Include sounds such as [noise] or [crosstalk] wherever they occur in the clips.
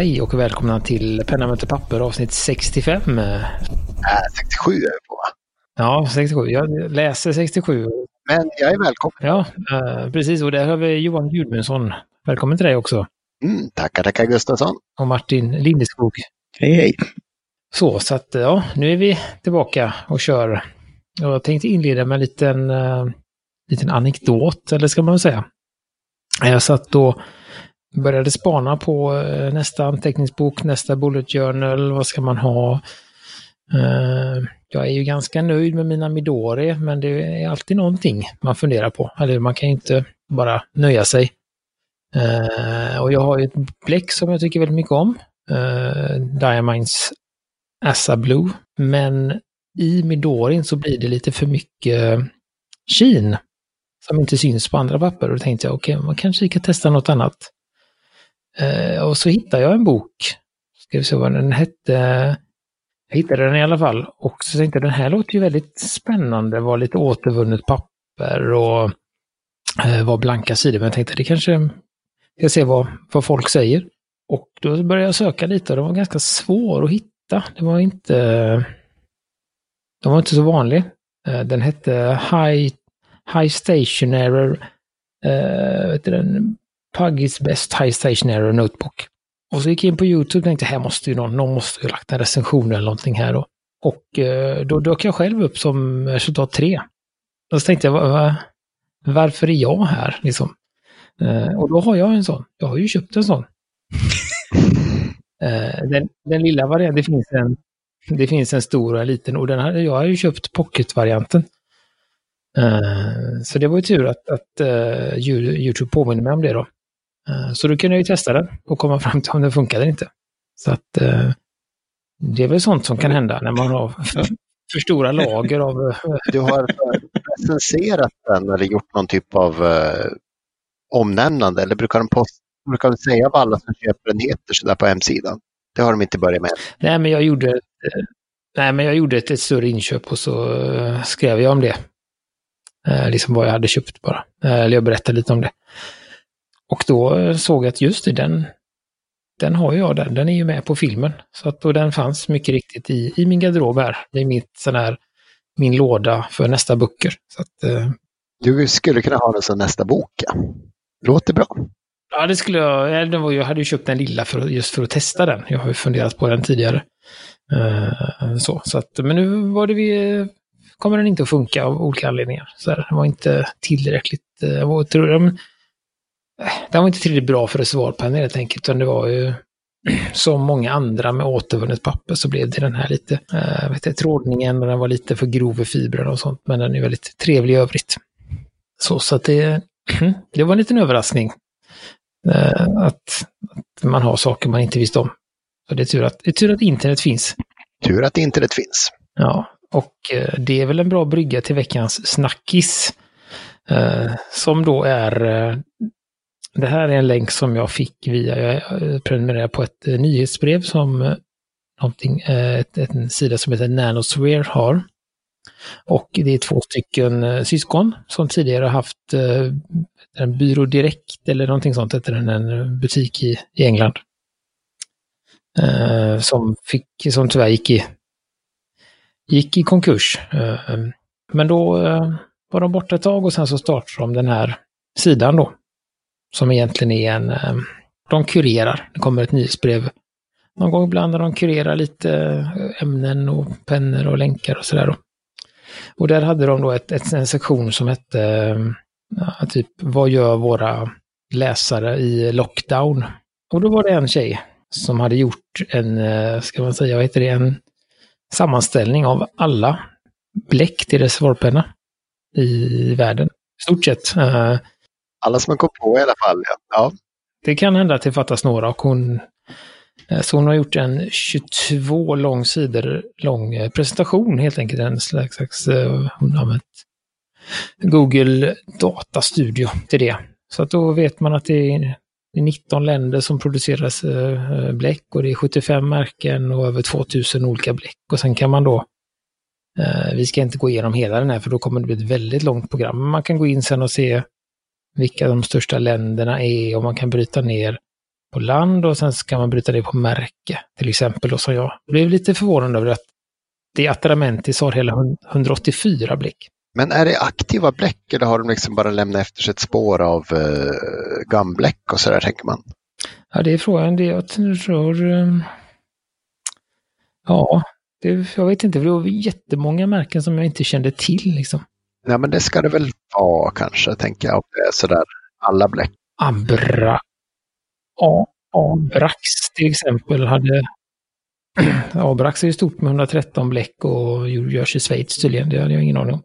Hej och välkomna till Penna möter papper avsnitt 65. Äh, 67 är vi på va? Ja, 67. Jag läser 67. Men jag är välkommen. Ja, eh, precis. Och där har vi Johan Gudmundsson. Välkommen till dig också. Mm, tackar, tackar Gustafsson. Och Martin Lindeskog. Hej hej! Så, så att ja, nu är vi tillbaka och kör. Jag tänkte inleda med en liten, uh, liten anekdot, eller ska man väl säga. Jag satt och började spana på eh, nästa anteckningsbok, nästa bullet journal, vad ska man ha? Eh, jag är ju ganska nöjd med mina Midori, men det är alltid någonting man funderar på. Eller man kan ju inte bara nöja sig. Eh, och jag har ju ett bläck som jag tycker väldigt mycket om. Diamonds Assa Blue. Men i Midorin så blir det lite för mycket kin som inte syns på andra papper. Och då tänkte jag, okej, okay, man kanske kan testa något annat. Eh, och så hittade jag en bok. Ska vi se vad den hette. Jag hittade den i alla fall. Och så tänkte jag, den här låter ju väldigt spännande. Det var lite återvunnet papper och eh, var blanka sidor. Men jag tänkte, det kanske, jag ser vad, vad folk säger. Och då började jag söka lite och det var ganska svår att hitta. Det var inte... De var inte så vanlig. Eh, den hette High, High Stationary... Uh, eh, vet du, den, Puggy's Best High Stationary Notebook. Och så gick jag in på YouTube och tänkte, här måste ju någon, någon måste ju lagt en recension eller någonting här då. Och uh, då dök jag själv upp som resultat 3. Och så tänkte jag, va, varför är jag här liksom? Uh, och då har jag en sån. Jag har ju köpt en sån. [laughs] Eh, den, den lilla varianten, det finns en, det finns en stor och en liten och den har, jag har ju köpt pocket-varianten. Så det var ju tur att, att uh, Youtube påminner mig om det då. Uh, så då kunde jag ju testa den och komma [laughs] fram till om den funkar eller inte. Så att det är väl sånt som kan hända när man har för, stora lager av... du har recenserat den eller gjort någon typ av omnämnande eller brukar de posta brukar säga vad alla som köper den heter så där på hemsidan. Det har de inte börjat med. Nej, men jag gjorde, eh, nej, men jag gjorde ett, ett större inköp och så skrev jag om det. Liksom vad jag hade köpt bara. Eller jag berättade lite om det. Och då såg jag att just det, den, den har jag där. Den är ju med på filmen. Så att, och den fanns mycket riktigt i, i min garderob här. I mitt, sån här, min låda för nästa böcker. Så att, du skulle kunna ha den som nästa bok, ja. Låter bra. Ja, det skulle jag. Jag hade ju köpt den lilla för, just för att testa den. Jag har ju funderat på den tidigare. Uh, så, så att, men nu var det vi, kommer den inte att funka av olika anledningar. Så här, den var inte tillräckligt, uh, var, tror jag, den var inte tillräckligt bra för reservoarpennor helt enkelt. Utan det var ju som många andra med återvunnet papper så blev det den här lite, uh, vet jag, trådningen och den var lite för grov i fibrerna och sånt. Men den är väldigt trevlig i övrigt. Så, så att det, [clears throat] det var en liten överraskning. Eh, att, att, man har saker man inte visste om. Så det är tur att, det är tur att internet finns. Tur att internet finns. Ja, och eh, det är väl en bra brygga till veckans snackis. Eh, som då är det här är en länk som jag fick via, jag prenumererar på ett eh, nyhetsbrev som eh, någonting, eh, ett, en sida som heter Nanosware har. Och det är två stycken syskon som tidigare haft en Byrå Direkt eller någonting sånt heter den, en butik i, i England. Eh, som, fick, som tyvärr gick i, gick i konkurs. Eh, men då eh, var de borta ett tag och sen så startade de den här sidan då. Som egentligen är en, eh, de kurerar, det kommer ett nyhetsbrev någon gång ibland när de kurerar lite eh, ämnen och pennor och länkar och sådär. Och där hade de då ett, ett, en sektion som hette eh, Ja, typ, vad gör våra läsare i lockdown? Och då var det en tjej som hade gjort en, ska man säga, vad heter det, en sammanställning av alla bläck till reservoarpenna i världen. I Stort sett. Alla som man kom på i alla fall, ja. ja. Det kan hända att det fattas några och hon eh, så hon har gjort en 22 lång sidor lång eh, presentation helt enkelt. En slags, slags eh, hon har använt Google Data Studio till det. Så att då vet man att det är 19 länder som produceras bläck och det är 75 märken och över 2000 olika bläck. Och sen kan man då, vi ska inte gå igenom hela den här för då kommer det bli ett väldigt långt program. Men man kan gå in sen och se vilka de största länderna är och man kan bryta ner på land och sen ska man bryta det på märke. Till exempel då som jag blev lite förvånad över att det Atramentis har hela 184 bläck. Men är det aktiva bläck eller har de liksom bara lämnat efter sig ett spår av uh, gambläck och sådär tänker man? Ja, det är frågan. Det jag tror... Um, ja, det, jag vet inte. Det var jättemånga märken som jag inte kände till liksom. Ja, men det ska det väl A kanske, tänker jag. Om det är sådär alla bläck. Abra... A. Abrax till exempel hade... [clears throat] Abrax är ju stort med 113 bläck och görs i Schweiz tydligen. Det hade jag ingen aning om.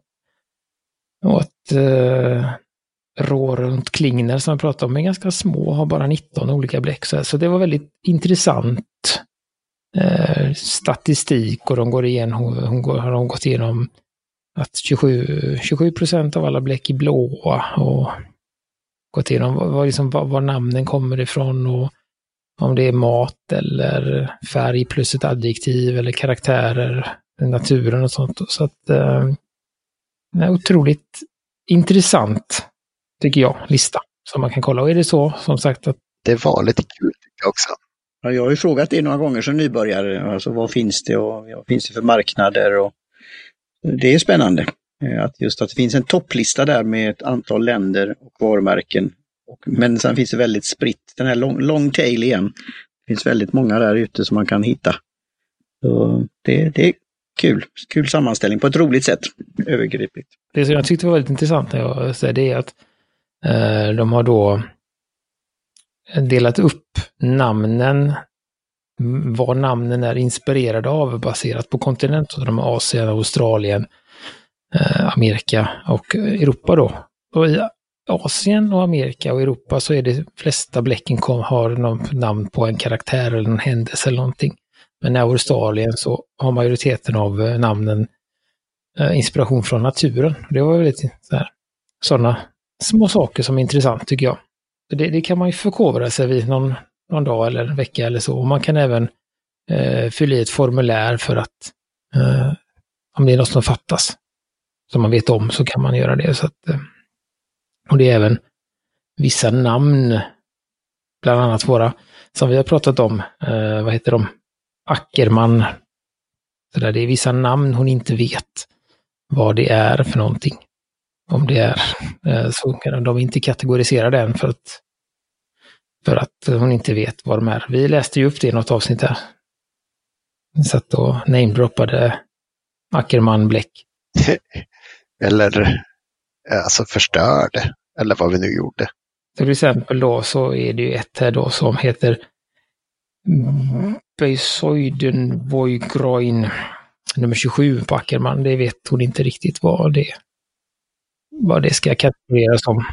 Och att eh, rå runt Klingner som jag pratade om är ganska små, har bara 19 olika bläck. Så, så det var väldigt intressant eh, statistik och de går igenom, hon, går, har de gått igenom att 27, 27 procent av alla bläck är blåa och gått igenom var, liksom, var, var, namnen kommer ifrån och om det är mat eller färg plus ett adjektiv eller karaktärer, naturen och sånt. Så att eh, otroligt intressant, tycker jag, lista som man kan kolla. Och är det så, som sagt, att... Det var lite kul tycker jag också. Ja, jag har ju frågat det några gånger som nybörjare, alltså vad finns det och vad finns det för marknader? Och det är spännande. Eh, att just att det finns en topplista där med ett antal länder och varumärken. Men sen finns det väldigt spritt, den här long, long tail igen. Det finns väldigt många där ute som man kan hitta. Så det, det är kul, kul sammanställning på ett roligt sätt, övergripligt. Det som jag tyckte var väldigt intressant när jag säger det är att eh, de har då delat upp namnen, vad namnen är inspirerade av baserat på kontinenter. De Asien, Australien, eh, Amerika och Europa då. Och i Asien och Amerika och Europa så är det flesta bläcken kom, har någon namn på en karaktär eller en händelse eller någonting. Men i Australien så har majoriteten av eh, namnen eh, inspiration från naturen. Det var väldigt sådana små saker som är intressant tycker jag. Det, det, kan man ju förkovra sig vid någon, någon dag eller vecka eller så. Och man kan även eh, fylla i ett formulär för att eh, om det är något som fattas som man vet om så kan man göra det. Så att, eh, och det är även vissa namn, bland annat våra, som vi har pratat om, eh, vad heter de? Ackerman. Så där, det är vissa namn hon inte vet vad det är för någonting. Om det är eh, så kan de inte kategorisera den för att, för att hon inte vet vad de är. Vi läste ju upp det i något avsnitt här. Vi satt och namedroppade Ackerman Bläck. [laughs] Eller eh, alltså förstörde, eller vad vi nu gjorde. Till exempel då så är det ju ett här då som heter Beisoidenvoigroin nummer 27 på Ackerman. Det vet hon inte riktigt vad det, vad det ska kategoriseras som.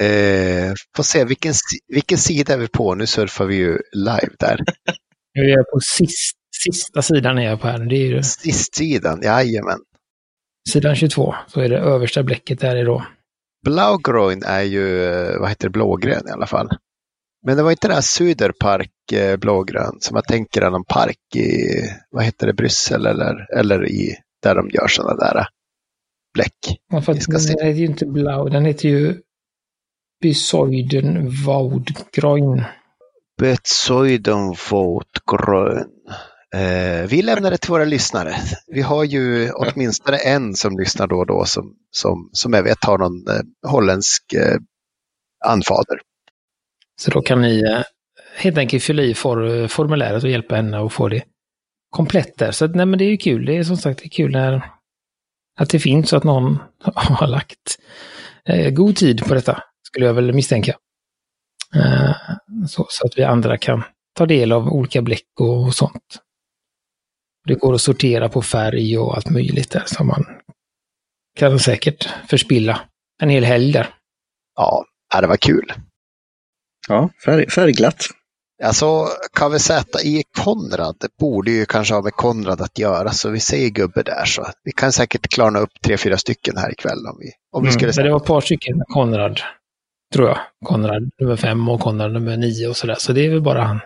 Eh, får se, vilken, vilken sida är vi på? Nu surfar vi ju live där. [laughs] Nu är jag på sist, sista sidan är jag på här. Det är ju... Sist-sidan, jajamän. Sidan 22, så är det översta bläcket där är då. Blaugroin är ju, eh, vad heter det, blågrön i alla fall. Men det var inte den här Söderpark eh, blågrön som jag tänker är någon park i, vad heter det, Bryssel eller, eller i, där de gör sådana där bläck. Ja, för den heter ju inte blau, den heter ju Besoiden Vaudgrön. Eh, vi lämnar det till våra lyssnare. Vi har ju åtminstone en som lyssnar då och då som, som, som jag vet har någon eh, holländsk eh, anfader. Så då kan ni eh, helt enkelt fylla i for, formuläret och hjälpa henne att få det komplett där. Så nej, men det är ju kul. Det är som sagt det är kul när att det finns så att någon [laughs] har lagt eh, god tid på detta, skulle jag väl misstänka. Eh, så, så, att vi andra kan ta del av olika bläck och, och sånt. Det går att sortera på färg och allt möjligt där, så man kan säkert förspilla en hel helg där. Ja, det var kul. Ja, färg, färgglatt. Alltså KVZI Konrad borde ju kanske ha med Konrad att göra, så vi säger gubbe där. Så vi kan säkert klarna upp tre, fyra stycken här ikväll om vi, om vi mm, skulle säga. Det var ett par stycken Konrad, tror jag. Konrad nummer fem och Konrad nummer nio och sådär. Så det är väl bara han.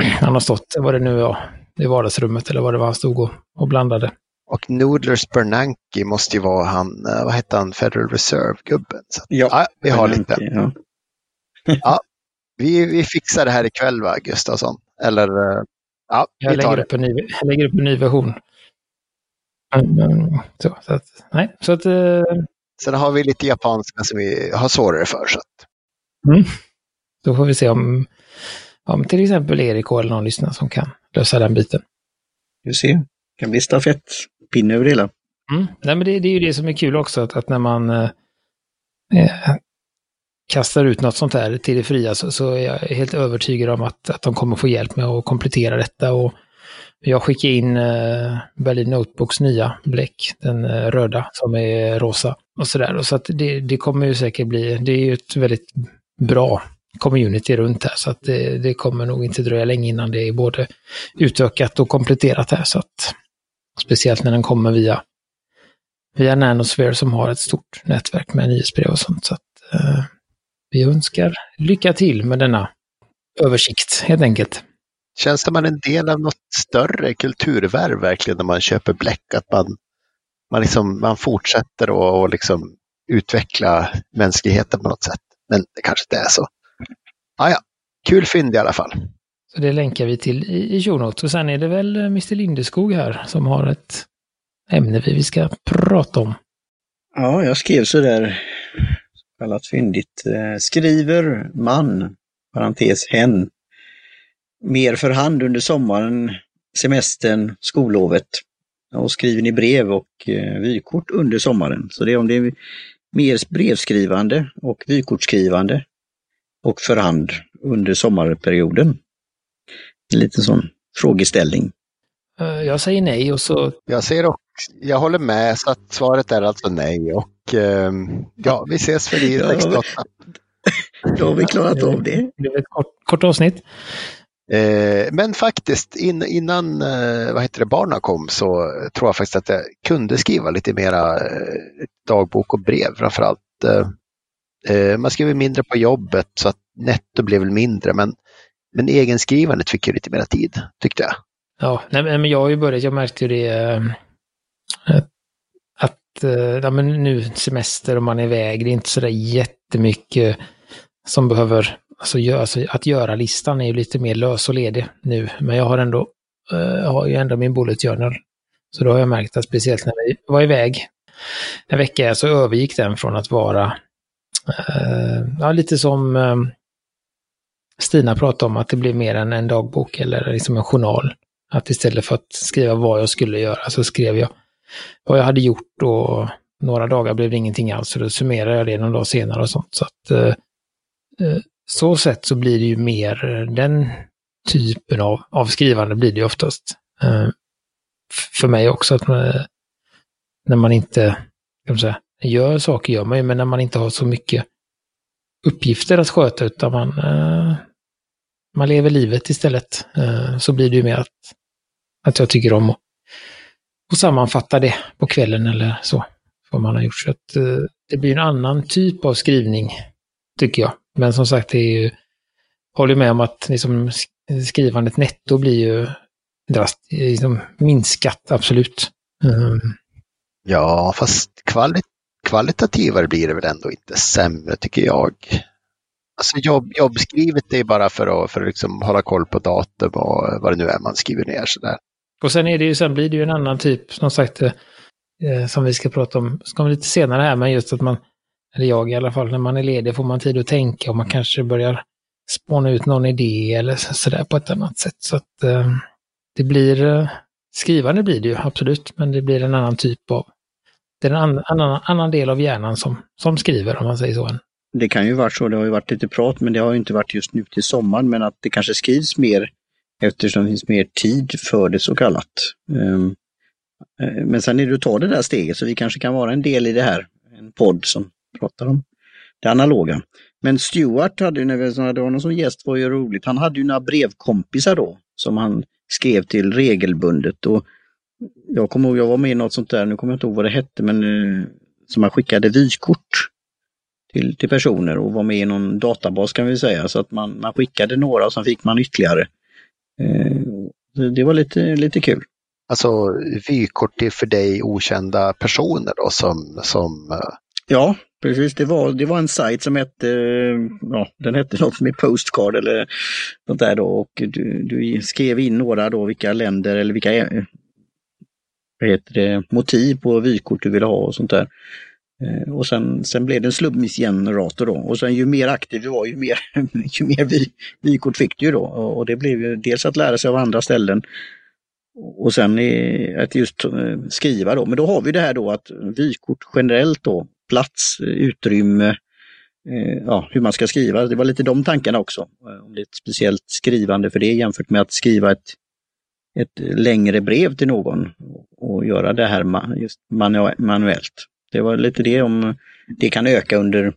[clears throat] Han har stått, vad det nu var, i vardagsrummet eller vad det var han stod och, och blandade. Och Noodlers Bernanke måste ju vara han, eh, vad hette han, Federal Reserve-gubben. Ja, ja, vi har lite. Ja. [laughs] ja, Vi, vi fixar det här ikväll va, Gustafsson? Eller eh, ja, Jag vi tar lägger det. upp, en ny, jag lägger upp en ny version. Så, så att, nej, så att, eh, Sen har vi lite japanska som vi har svårare för. Så att, då får vi se om, om till exempel Erik eller någon lyssnar som kan lösa den biten. Du ser, det kan bli stafettpinne över det hela. Mm. Nej, men det, det är ju det som är kul också, att, att när man eh, eh, kastar ut något sånt här till det fria så, så är jag helt övertygad om att, att de kommer få hjälp med att komplettera detta. Och jag skickar in eh, Berlin Notebooks nya bläck, den eh, röda som är rosa och sådär. Och Så att det, det kommer ju säkert bli, det är ju ett väldigt bra community runt här så att det, det kommer nog inte dröja länge innan det är både utökat och kompletterat här. Så att, speciellt när den kommer via via Nanosphere som har ett stort nätverk med nyhetsbrev och sånt. Så att, eh, vi önskar lycka till med denna översikt helt enkelt känns det man en del av något större kulturvärv verkligen när man köper bläck? Att man, man, liksom, man fortsätter att och liksom utveckla mänskligheten på något sätt. Men det kanske inte är så. Ah, ja, kul fynd i alla fall. Så det länkar vi till i, i show notes. Och sen är det väl eh, Mr Lindeskog här som har ett ämne vi vi ska prata om. Ja, jag skrev så där, kallat fyndigt. Eh, skriver man, parentes hen, mer för hand under sommaren, semestern, skollovet. Och skriver ni brev och eh, vykort under sommaren. Så det är om det är mer brevskrivande och vykortsskrivande och för hand under sommarperioden. En liten sån frågeställning. Eh, Jag säger nej och så Jag ser och jag håller med så att svaret är alltså nej. Och eh, ja, vi ses för i Ja, 68. [laughs] Då har vi klarat av det. det är ett kort, kort avsnitt. Eh, men faktiskt in, innan eh, vad heter det, barnen kom så tror jag faktiskt att jag kunde skriva lite mera eh, dagbok och brev framförallt. Eh, eh, man skriver mindre på jobbet så att netto blev väl mindre men, men egenskrivandet fick ju lite mera tid tyckte jag. Ja, nej, men jag har ju börjat, jag märkte ju det eh, eh, att ja, men nu semester och man är iväg, det är inte sådär jättemycket som behöver, alltså, gör, alltså att göra-listan är ju lite mer lös och ledig nu, men jag har ändå, uh, har ju ändå min bullet journal. Så då har jag märkt att speciellt när vi var iväg en vecka så övergick den från att vara uh, ja, lite som eh, Stina pratade om, att det blev mer än en dagbok eller liksom en journal. Att istället för att skriva vad jag skulle göra så skrev jag vad jag hade gjort och några dagar blev det ingenting alls. Så då summerade jag det någon dag senare och sånt. Så att uh, så sätt så blir det ju mer den typen av, av skrivande blir det ju oftast. Eh, för mig också att man, när man inte, kan man säga, gör saker gör man ju, men när man inte har så mycket uppgifter att sköta utan man, eh, man lever livet istället. Eh, så blir det ju mer att, att jag tycker om att, att sammanfatta det på kvällen eller så. Vad man har gjort. Så att, eh, det blir en annan typ av skrivning, tycker jag. Men som sagt, det är ju, håller med om att liksom, sk- skrivandet netto blir ju drast, liksom, minskat, absolut. Mm. Ja, fast kvalit kvalitativare blir det väl ändå inte sämre tycker jag. Alltså jobb, jobbskrivet är bara för att, för att liksom hålla koll på datum och vad det nu är man skriver ner. Sådär. Och sen är det ju, sen blir det ju en annan typ, som sagt, eh, eh, som vi ska prata om, ska lite senare här, men just att man, eller jag i alla fall, när man är ledig får man tid att tänka och man kanske börjar spåna ut någon idé eller så- sådär på ett annat sätt. Så att eh, det blir, eh, skrivande blir det ju absolut, men det blir en annan typ av, det är en annan, annan, annan del av hjärnan som, som skriver om man säger så. Det kan ju varit så, det har ju varit lite prat, men det har ju inte varit just nu till sommaren, men att det kanske skrivs mer eftersom det finns mer tid för det så kallat. Eh, Men sen är det att ta det där steget, så vi kanske kan vara en del i det här, en podd som pratar om det analoga. Men Stuart hade ju, när vi hade honom som gäst, var ju roligt, han hade ju några brevkompisar då, som han skrev till regelbundet. Och jag kommer ihåg, jag var med i något sånt där, nu kommer jag inte ihåg vad det hette, men eh, som han skickade vykort till, till personer och var med i någon databas kan vi säga. Så att man, man skickade några och sen fick man ytterligare. Eh, det- det var lite, lite kul. Alltså vykort till för dig okända personer då som, som eh, Ja, precis. Det var, det var en sajt som hette, ja, den hette något med Postcard eller sånt där då och du, du skrev in några då vilka länder eller vilka eh, vad heter det, motiv på vykort du ville ha och sånt där. Eh, och sen, sen blev det en slumpgenerator då och sen ju mer aktiv du var ju mer, [laughs] ju mer vy, vykort fick du ju då. Och det blev ju dels att lära sig av andra ställen och sen att just eh, skriva då. Men då har vi det här då att vykort generellt då, plats, eh, utrymme, eh, ja, hur man ska skriva. Det var lite de tankarna också. Eh, om det är ett speciellt skrivande för det jämfört med att skriva ett, ett längre brev till någon och göra det här just manuellt. Det var lite det om det kan öka under,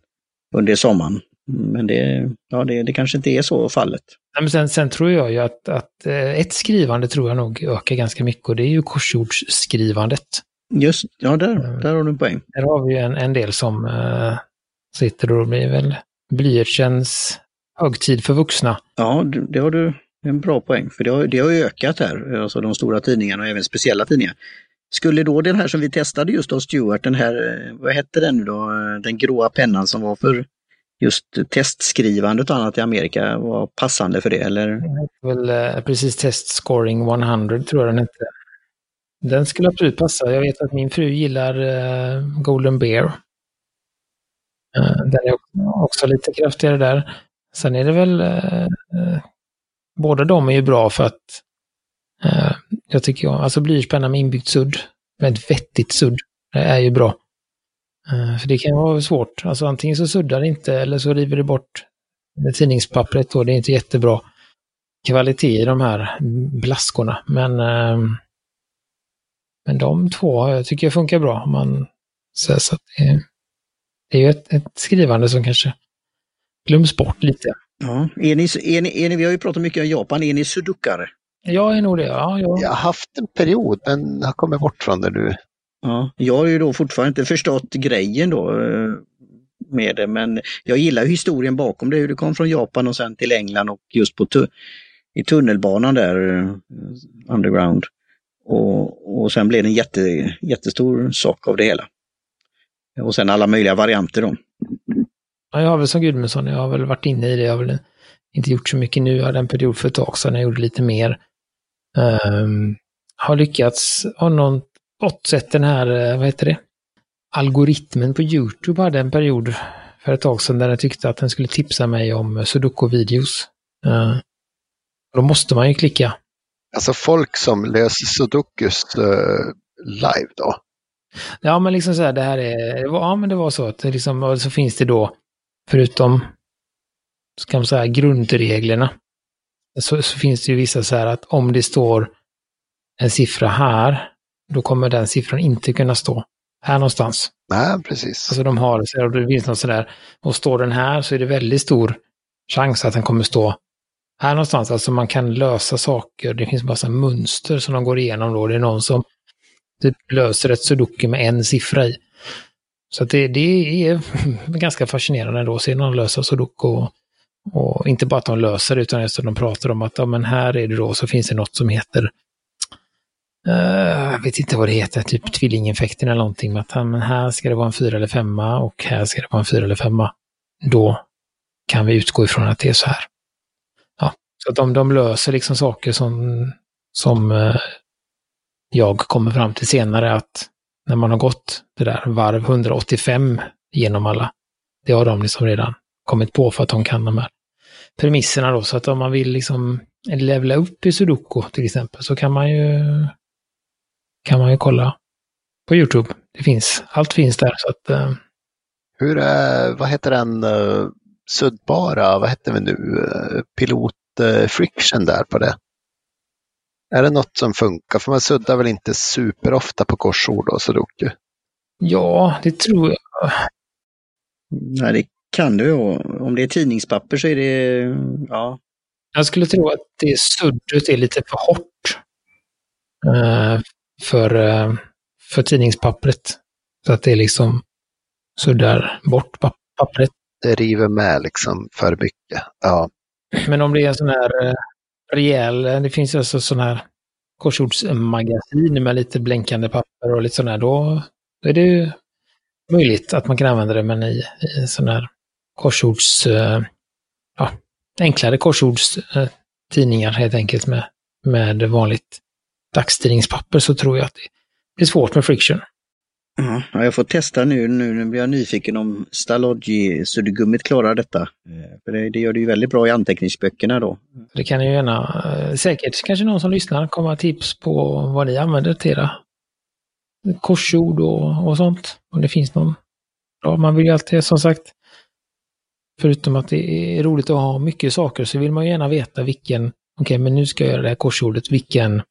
under sommaren. Men det, ja, det, det kanske inte är så fallet. men sen, sen tror jag ju att, att ett skrivande tror jag nog ökar ganska mycket och det är ju korsordsskrivandet. Just, ja där, där har du en poäng. Där har vi en, en del som uh, sitter och blir väl blyertsens högtid för vuxna. Ja, det, har du en bra poäng, för det har, det har ökat här, alltså de stora tidningarna och även speciella tidningar. Skulle då den här som vi testade just av Stuart, den här, eh, vad hette den nu då, den gråa pennan som var för just testskrivandet och annat i Amerika var passande för det, eller? Det väl eh, precis Test Scoring 100 tror jag den hette. Den skulle absolut passa. Jag vet att min fru gillar uh, Golden Bear. Uh, den är också lite kraftigare där. Sen är det väl, uh, båda de är ju bra för att jag tycker jag, alltså blyertspenna med inbyggt sudd, med ett vettigt sudd, det är ju bra. Uh, för det kan vara svårt. Alltså antingen så suddar det inte eller så river det bort tidningspappret och det är inte jättebra kvalitet i de här blaskorna. Men, uh, men de två jag tycker jag funkar bra. Man, så, så det, det, är ju ett, ett, skrivande som kanske glöms bort lite. Ja, är ni, är ni, är ni, vi har ju pratat mycket om Japan, är ni sudukare? Jag är nog det, ja. Jag, jag har haft en period men har kommit bort från det nu. Ja, jag har ju då fortfarande inte förstått grejen då eh, med det, men jag gillar historien bakom det, hur det kom från Japan och sen till England och just på tu i tunnelbanan där, eh, underground. Och, och sen blev det en jätte, jättestor sak av det hela. Och sen alla möjliga varianter då. Ja, jag har väl som Gudmundsson, jag har väl varit inne i det. Jag har väl inte gjort så mycket nu. Jag hade en period för ett tag sedan jag gjorde lite mer. Um, har lyckats, har någon fått sett den här, eh, vad heter det? Algoritmen på YouTube hade en period för ett tag sedan där den tyckte att den skulle tipsa mig om sudoku-videos. Uh, då måste man ju klicka. Alltså folk som löser sudokus uh, live då? Ja, men liksom så här, det här är, ja men det var så att det liksom, så finns det då, förutom, ska man säga, grundreglerna, så, så finns det ju vissa så här att om det står en siffra här, då kommer den siffran inte kunna stå här någonstans. Nej, precis. Alltså de har, så det finns något sådär, och står den här så är det väldigt stor chans att den kommer stå här någonstans. Alltså man kan lösa saker, det finns massa mönster som de går igenom då. Det är någon som typ löser ett sudoku med en siffra i. Så det, det är [laughs] ganska fascinerande då att se någon lösa sudoku. Och, och, inte bara att de löser det, utan just att de pratar om att ja, men här är det då, så finns det något som heter eh, jag vet inte vad det heter, typ tvillingeffekten eller någonting. Med att men här ska det vara en fyra eller femma och här ska det vara en fyra eller femma. Då kan vi utgå ifrån att det är så här. Så att de, de löser liksom saker som, som eh, jag kommer fram till senare att när man har gått det där varv 185 genom alla, det har de liksom redan kommit på för att de kan de här premisserna då. Så att om man vill liksom levla upp i Sudoku till exempel så kan man ju kan man ju kolla på Youtube. Det finns, allt finns där. Så att, eh, Hur är, vad heter den eh, uh, suddbara, vad heter vi nu, eh, pilot friction där på det? Är det något som funkar? För man suddar väl inte superofta på korsord och sudoku? Ja, det tror jag. Nej, det kan du. Om det är tidningspapper så är det, ja. Jag skulle tro att det suddet är lite för hårt. Uh, för, eh, för tidningspappret. Så att det liksom suddar bort pappret. Det river med liksom för mycket. Ja. Men om det är en sån här eh, rejäl, eh, det finns alltså sån här korsordsmagasin med lite blänkande papper och lite sån här, då, då är det möjligt att man kan använda det, men i, i sån här korsords... Eh, ja, enklare korsordstidningar eh, helt enkelt med, med vanligt dagstidningspapper så tror jag att det är svårt med friction. Ja, jag får testa nu. Nu blir jag nyfiken om Stalodgy-suddgummit klarar detta. Eh, för det, det, gör det ju väldigt bra i anteckningsböckerna då. Det kan ju gärna, eh, säkert kanske någon som lyssnar komma tips på vad ni använder till era korsord och, och sånt. Om det finns någon. Ja, man vill ju alltid, som sagt, förutom att det är roligt att ha mycket saker så vill man gärna veta vilken, okej okay, men nu ska jag göra det här korsordet, vilken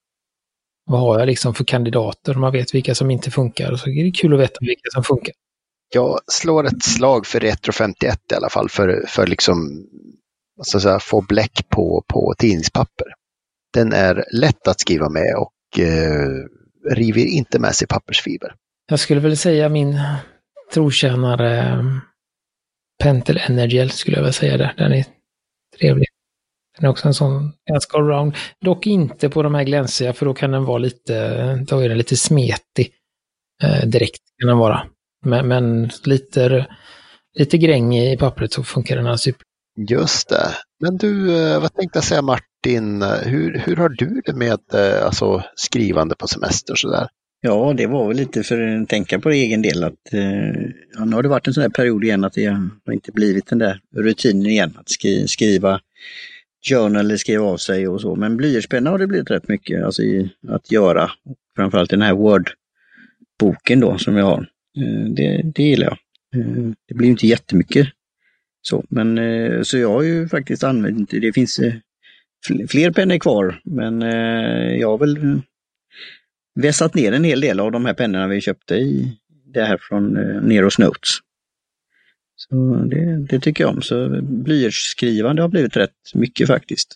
vad har jag liksom för kandidater? Man vet vilka som inte funkar och så är det kul att veta vilka som funkar. Jag slår ett slag för Retro 51 i alla fall för, för liksom så att säga, få bläck på, på tidningspapper. Den är lätt att skriva med och eh, river inte med sig pappersfiber. Jag skulle väl säga min trotjänare eh, Pentel Energel skulle jag väl säga där. Den är trevlig. Den är också en sån ganska allround. Dock inte på de här glänsiga för då kan den vara lite, då är den lite smetig. Eh, direkt kan den vara. Men, men, lite, lite gräng i pappret så funkar den här super. Just det. Men du, eh, vad tänkte jag säga Martin, hur, hur har du det med eh, alltså, skrivande på semester sådär? Ja, det var väl lite för att tänka på egen del att eh, ja, nu har det varit en sån här period igen att det har inte blivit den där rutinen igen att skri skriva journal skriva av sig och så. Men blyertspenna har det blivit rätt mycket alltså i, att göra. Framförallt den här Word-boken då som jag har. Eh, det, det gillar jag. Eh, det blir inte jättemycket så, men eh, så jag har ju faktiskt använt, det finns eh, fler pennor kvar, men eh, jag har väl eh, vässat ner en hel del av de här pennorna vi köpte i det här från Neros Notes. Så det, det tycker jag om. Så blyertsskrivande har blivit rätt mycket faktiskt.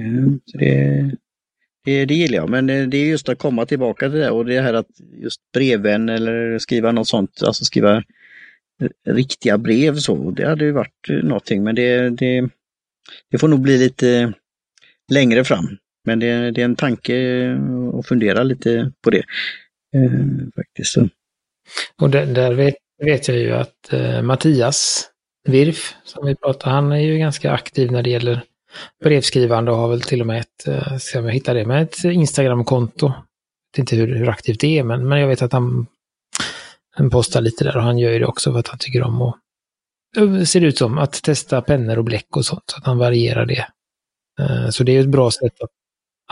Ehm, så det, det, det gillar jag, men det, det är just att komma tillbaka till det och det här att just brevvän eller skriva något sånt, alltså skriva riktiga brev så. Det hade ju varit någonting, men det, det, det får nog bli lite längre fram. Men det, det är en tanke att fundera lite på det. Eh, faktiskt. Så. Och där, där vet, vet, jag ju att eh, Mattias Virf, som vi pratar, han är ju ganska aktiv när det gäller brevskrivande och har väl till och med ett, eh, ska jag hitta det, med ett Instagramkonto. Jag vet inte hur, hur aktivt det är, men, men jag vet att han, han postar lite där och han gör ju det också för att han tycker om att eh, ser ut som, att testa pennor och bläck och sånt, så att han varierar det. Eh, så det är ett bra sätt att,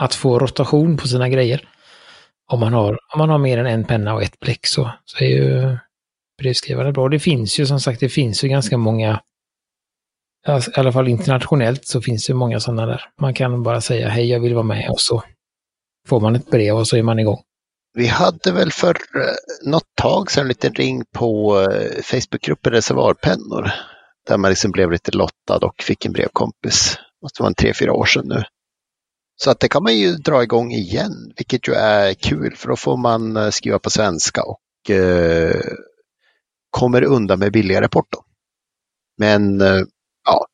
att få rotation på sina grejer. Om man har, om man har mer än en penna och ett bläck så, så är ju brevskrivande bra. Det finns ju som sagt, det finns ju ganska många i alla fall internationellt så finns det många sådana där. Man kan bara säga hej, jag vill vara med och så får man ett brev och så är man igång. Vi hade väl för eh, något tag sedan en liten ring på eh, Facebookgruppen Reservoarpennor. Där man liksom blev lite lottad och fick en brevkompis. Det var en tre, fyra år sedan nu. Så att det kan man ju dra igång igen, vilket ju är kul för då får man eh, skriva på svenska och eh, kommer undan med billigare porto. Men eh, ja,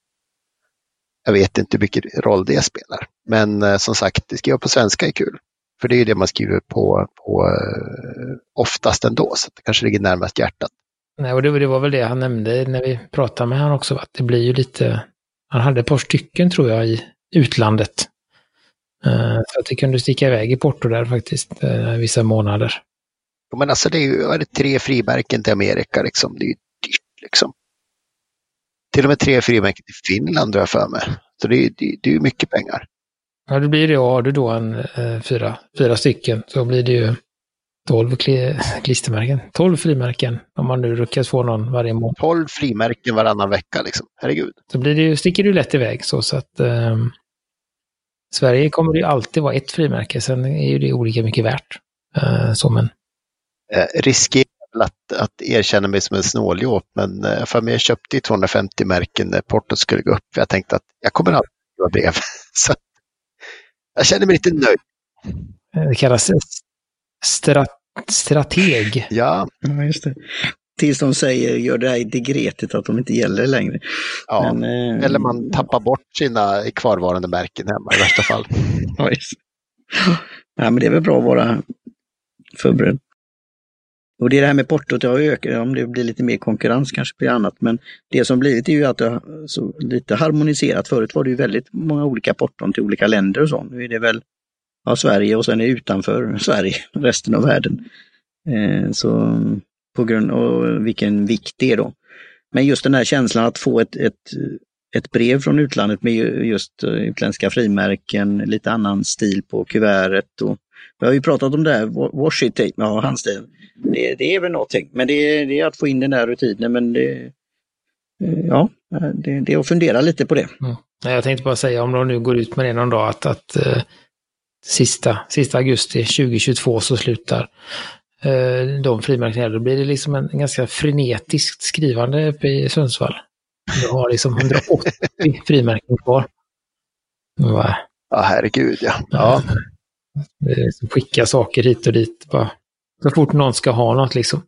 jag vet inte hur mycket roll det spelar. Men eh, som sagt, skriva på svenska är kul. För det är det man skriver på, på eh, oftast ändå, så det kanske ligger närmast hjärtat. Nej, och det, det, var väl det han nämnde när vi pratade med honom också, att det blir ju lite, han hade ett par stycken tror jag i utlandet. Så att det kunde sticka iväg i Porto där faktiskt, vissa månader. Men alltså det är ju är det tre frimärken till Amerika liksom, det är ju dyrt liksom till och med tre frimärken till Finland har jag för mig. Så det, det, det är ju mycket pengar. Ja, det blir det. Har du då en eh, fyra, fyra stycken så blir det ju tolv kli, klistermärken. Tolv frimärken om man nu lyckas få någon varje månad. Tolv frimärken varannan vecka liksom. Herregud. Så blir det ju, sticker du lätt iväg så, så att eh, Sverige kommer det ju alltid vara ett frimärke. Sen är ju det olika mycket värt. Eh, så men. Eh, riskerar att, att erkänna mig som en snåljåp, men eh, för mig jag köpte 250 märken när portot skulle gå upp. Jag tänkte att jag kommer alltid skriva brev. [laughs] Så jag känner mig lite nöjd. Det kallas stra strateg. Ja. ja, just det. Tills de säger, gör det här degretet att de inte gäller längre. Ja, Men, eh, eller man tappar bort sina kvarvarande märken hemma i värsta fall. [laughs] ja, just. Ja, men det är väl bra att vara förberedd. Och det är det här med portot, det har ökat, om det blir lite mer konkurrens kanske blir annat, men det som blivit är ju att det har så lite harmoniserat. Förut var det ju väldigt många olika porton till olika länder och så. Nu är det väl ja, Sverige och sen är det utanför [laughs] Sverige, resten av världen. Eh, så på grund av vilken vikt det är då. Men just den här känslan att få ett, ett, ett brev från utlandet med just eh, utländska frimärken, lite annan stil på kuvertet och vi har ju pratat om det här, wash it tape, ja, handstil. Det, det är väl någonting, men det, det, är att få in den här rutinen. Men det, ja, det, det är att fundera lite på det. Mm. Jag tänkte bara säga, om de nu går ut med det någon dag, att, att uh, sista, sista augusti 2022 så slutar uh, de frimärkena. Då blir det liksom en, en ganska frenetiskt skrivande uppe i Sundsvall. Du har liksom 180 frimärken kvar. Ja, herregud ja. ja. Liksom skicka saker hit och dit. Bara. Så fort någon ska ha något liksom.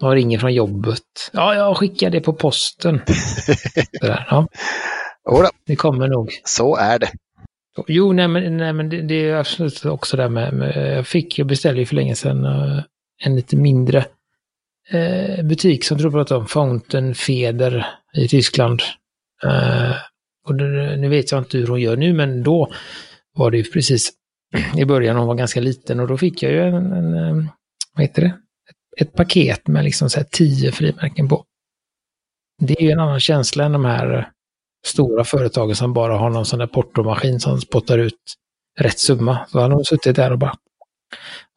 De ringer från jobbet. Ja, jag skickar det på posten. [laughs] Sådär, ja. Oda. Det kommer nog. Så är det. Jo, nej men, nej, men det, det är absolut också det med, med, jag fick, jag beställde ju för länge sedan uh, en lite mindre uh, butik som du pratade om, Fountain Feder i Tyskland. Uh, och det, nu vet jag inte hur hon gör nu, men då var det ju precis [clears throat] i början, hon var ganska liten och då fick jag ju en, en eh, vad heter det, ett, ett paket med liksom så här tio frimärken på. Det är ju en annan känsla än de här eh, stora företagen som bara har någon sån där portomaskin som spottar ut rätt summa. Så hade hon suttit där och bara...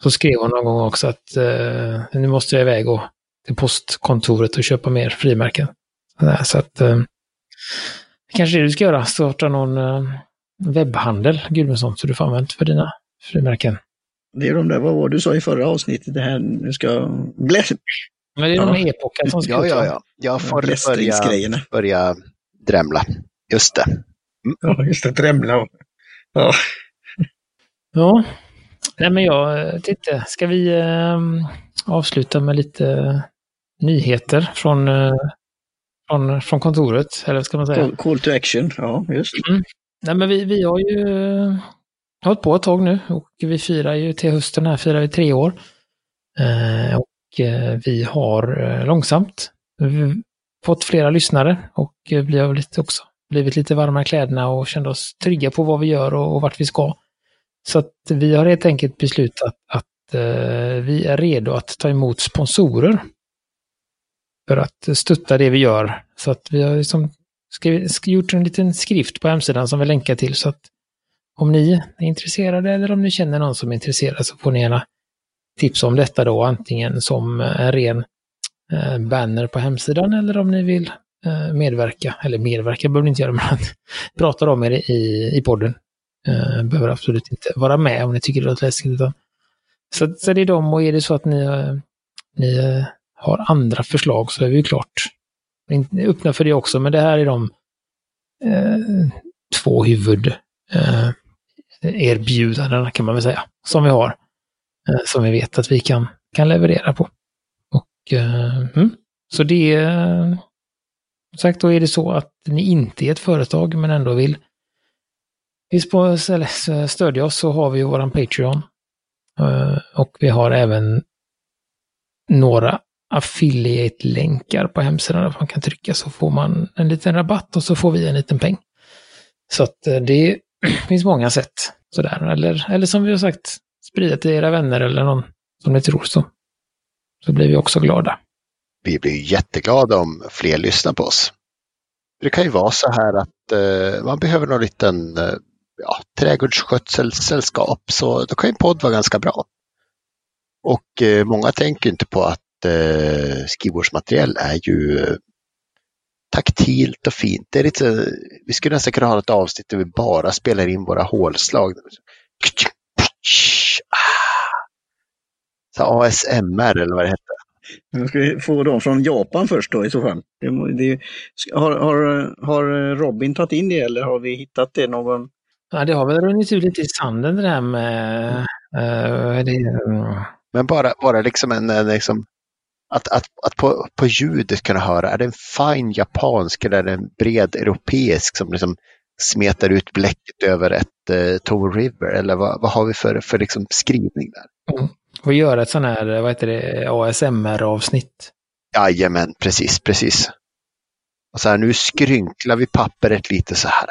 Så skrev hon någon gång också att eh, nu måste jag iväg och till postkontoret och köpa mer frimärken. Så att eh, kanske det du ska göra, starta någon eh, webbhandel, Gudmundsson, så du får använt för dina frimärken. Det är de där, vad var du sa i förra avsnittet, det här, nu ska... Bläst. Men det är ja. de här epoken som ska Ja, ja, ja. Jag får börja, börja drämla. Just det. Mm. Ja, just det, drämla. Ja. Ja. Nej, men jag tänkte, ska vi äh, avsluta med lite nyheter från, äh, från, från kontoret, eller vad ska man säga? Call, call to action, ja just. Mm. Nej, men vi, vi har ju eh, hållit på ett tag nu och vi firar ju till hösten här, firar vi tre år. Eh, och eh, vi har eh, långsamt fått flera lyssnare och eh, vi har lite också blivit lite varma i kläderna och kände oss trygga på vad vi gör och, och vart vi ska. Så att vi har helt enkelt beslutat att eh, vi är redo att ta emot sponsorer. För att stötta det vi gör. Så att vi har liksom skrivit, gjort en liten skrift på hemsidan som vi länkar till. Så att om ni är intresserade eller om ni känner någon som är intresserad så får ni gärna tipsa om detta då, antingen som en ren eh, banner på hemsidan eller om ni vill eh, medverka, eller medverka behöver ni inte göra, [laughs] men prata om er i, i podden. Behöver absolut inte vara med om ni tycker det låter läskigt. Utan, så, så det är de och är det så att ni, ni har andra förslag så är vi ju öppna för det också, men det här är de eh, två huvud eh, erbjudandena kan man väl säga, som vi har. Eh, som vi vet att vi kan, kan leverera på. Och eh, mm, Så det är sagt, då är det så att ni inte är ett företag men ändå vill, vill stödja oss så har vi våran Patreon. Eh, och vi har även några affiliate-länkar på hemsidan där man kan trycka så får man en liten rabatt och så får vi en liten peng. Så att eh, det [clears throat] finns många sätt sådär. Eller, eller som vi har sagt, sprida till era vänner eller någon som ni tror så. Så blir vi också glada. Vi blir jätteglada om fler lyssnar på oss. Det kan ju vara så här att eh, man behöver någon liten eh, ja, trädgårdsskötselsällskap så då kan ju podd vara ganska bra. Och eh, många tänker inte på att eh, skrivbordsmaterial är ju eh, taktilt och fint. Det är lite, vi skulle nästan kunna ha ett avsnitt där vi bara spelar in våra hålslag. Så ASMR eller vad det heter. Nu ska vi få dem från Japan först då i så fall. Det, det, har, har, har Robin tagit in det eller har vi hittat det någon? Ja, det har väl runnit ut lite i sanden det där med... Uh, det, uh... Men bara, bara liksom en, en liksom, att, att, att på, på ljudet kunna höra, är det en fin japansk eller är det en bred europeisk som liksom smetar ut bläcket över ett eh, Tower River? Eller vad, vad har vi för, för liksom skrivning där? Mm. Och göra ett sån här, vad heter det, ASMR-avsnitt. Jajamän, precis, precis. Och så här, nu skrynklar vi pappret lite så här.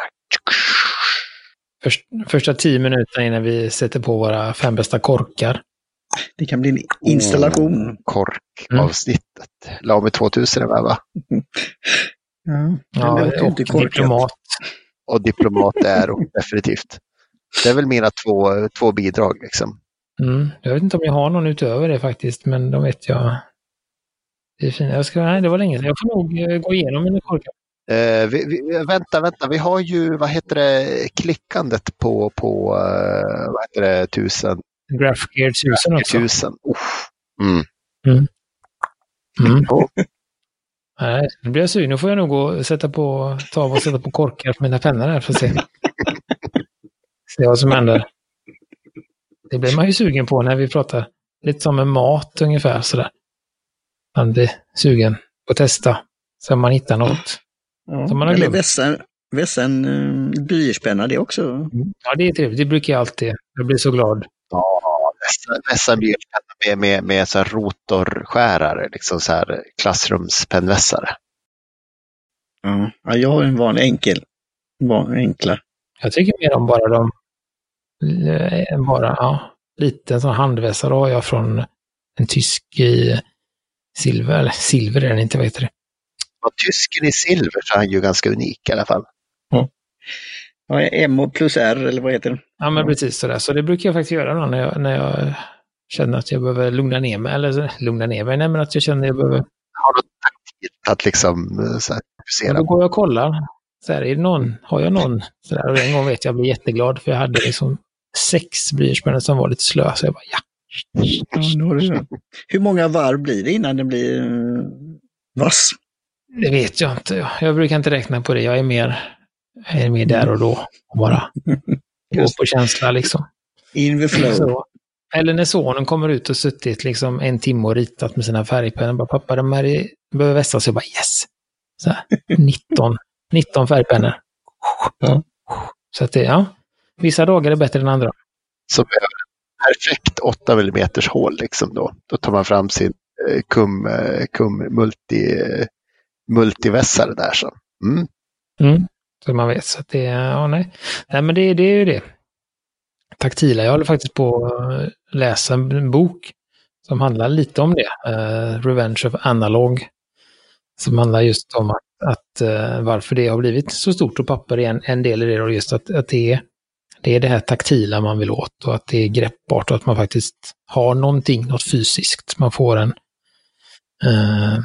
Först, första tio minuterna innan vi sätter på våra fem bästa korkar. Det kan bli en installation. Oh, korkavsnittet. Mm. Lame 2000 är med va? [laughs] Ja, ja och diplomat. Och diplomat är och definitivt. Det är väl mina två, två bidrag liksom. Mm. Jag vet inte om jag har någon utöver det faktiskt, men de vet jag. Det är fint. Jag ska, nej, det var länge sedan. Jag får nog eh, gå igenom mina korkar. Eh, vi, vi, vänta, vänta, vi har ju, vad heter det, klickandet på, på uh, vad heter det, tusen? Graphgear 1000 också. 1000. Mm. Mm. Mm. Nej, nu blir jag sugen. Nu får jag nog gå och sätta på, ta och sätta på korkar på mina pennor här för att se. [laughs] se vad som händer. Det blir man ju sugen på när vi pratar lite som med mat ungefär sådär. Man blir sugen på att testa. Så man hittar något. Ja, som man har glömt. Vässa, vässa en uh, blyertspenna det också. Mm. Ja, det är trevligt. Det brukar jag alltid. Jag blir så glad. Vässa blyertspenna med, med, med så här rotorskärare, liksom så här klassrumspennvässare. Ja, jag har en vanlig enkel. Van, enkla. Jag tycker mer om bara de Eh, bara, ja, liten sån handvässare har jag från en tysk i silver, eller silver är den inte, vad heter det? Ja, tysken i silver så är han ju ganska unik i alla fall. Ja. Ja, M plus R eller vad heter det? Ja, men precis sådär. Så det brukar jag faktiskt göra då när jag, när jag känner att jag behöver lugna ner mig. Eller lugna ner mig, nej men att jag känner att jag behöver... Har du taktik att liksom eh, så här, fokusera? Ja, då går jag och kollar. Så här, är det någon, har jag någon? Så där, och en gång vet jag, jag blev jätteglad för jag hade liksom sex blyertspennor som var lite slö. Så jag bara, ja. ja Hur många varv blir det innan den blir uh, vass? Det vet jag inte. Jag brukar inte räkna på det. Jag är mer, är mer där och då. Och bara [laughs] gå på känsla liksom. In the flow. Så. Eller när sonen kommer ut och suttit liksom en timme och ritat med sina färgpennor. Bara, pappa, de här behöver vässas. Jag bara yes! Så här, [laughs] 19, 19 färgpennor. Ja. Så att det, ja. Vissa dagar är bättre än andra. Är perfekt 8 mm hål liksom då. Då tar man fram sin eh, kum, eh, kum multi, eh, multivässare där så. Mm. Mm. Så man vet. Så att det, ja, nej. nej, men det, det är ju det. Taktila. Jag håller faktiskt på att läsa en bok som handlar lite om det. Uh, Revenge of Analog. Som handlar just om att, att uh, varför det har blivit så stort och papper är en, en del i det. Och just att, att det är det är det här taktila man vill åt och att det är greppbart och att man faktiskt har någonting, något fysiskt. Man får en, uh,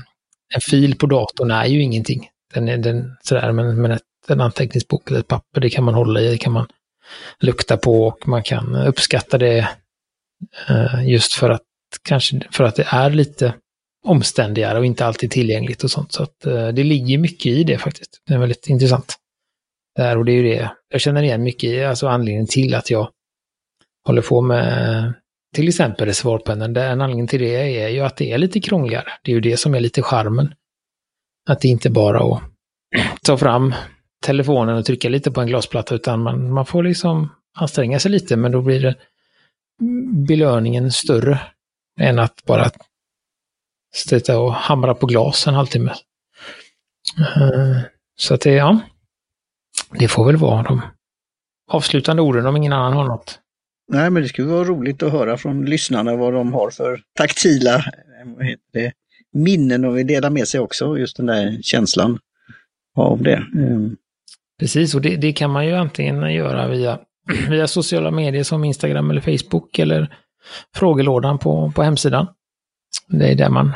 en fil på datorn är ju ingenting. Den är den, sådär, men, men ett, en anteckningsbok eller ett papper, det kan man hålla i, det kan man lukta på och man kan uppskatta det eh, just för att kanske för att det är lite omständigare och inte alltid tillgängligt och sånt. Så att eh, det ligger mycket i det faktiskt. Det är väldigt intressant. Där, och det är ju det jag känner igen mycket i, alltså anledningen till att jag håller på med eh, till exempel reservoarpennan. En anledning till det är ju att det är lite krångligare. Det är ju det som är lite charmen. Att det inte bara att ta fram telefonen och trycka lite på en glasplatta utan man, man får liksom anstränga sig lite men då blir det belöningen större än att bara sitta och hamra på glas en halvtimme. Eh, så att det, ja, det får väl vara de avslutande orden om ingen annan har något. Nej, men det skulle vara roligt att höra från lyssnarna vad de har för taktila minnen och vill dela med sig också, just den där känslan av det. Mm. Precis, och det, det, kan man ju antingen göra via, [clears throat] via sociala medier som Instagram eller Facebook eller frågelådan på, på hemsidan. Det är där man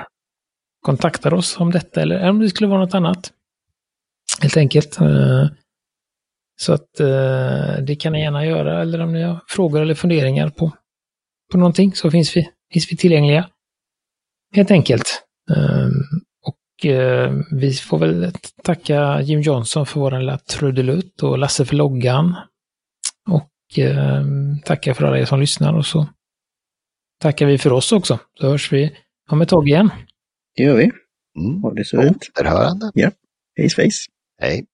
kontaktar oss om detta eller om det skulle vara något annat. Helt enkelt. Eh, så att eh, det kan ni gärna göra, eller om ni har frågor eller funderingar på, på någonting så finns vi, finns vi tillgängliga. Helt enkelt. Eh, Eh, och eh, vi får väl tacka Jim Johnson för vår lilla trudelutt och Lasse för loggan. Och eh, tacka för alla er som lyssnar och så tackar vi för oss också. Så hörs vi om ett tag igen. Det gör vi. Mm. Ha det så fint. Återhörande. Ja. Face face. Hej.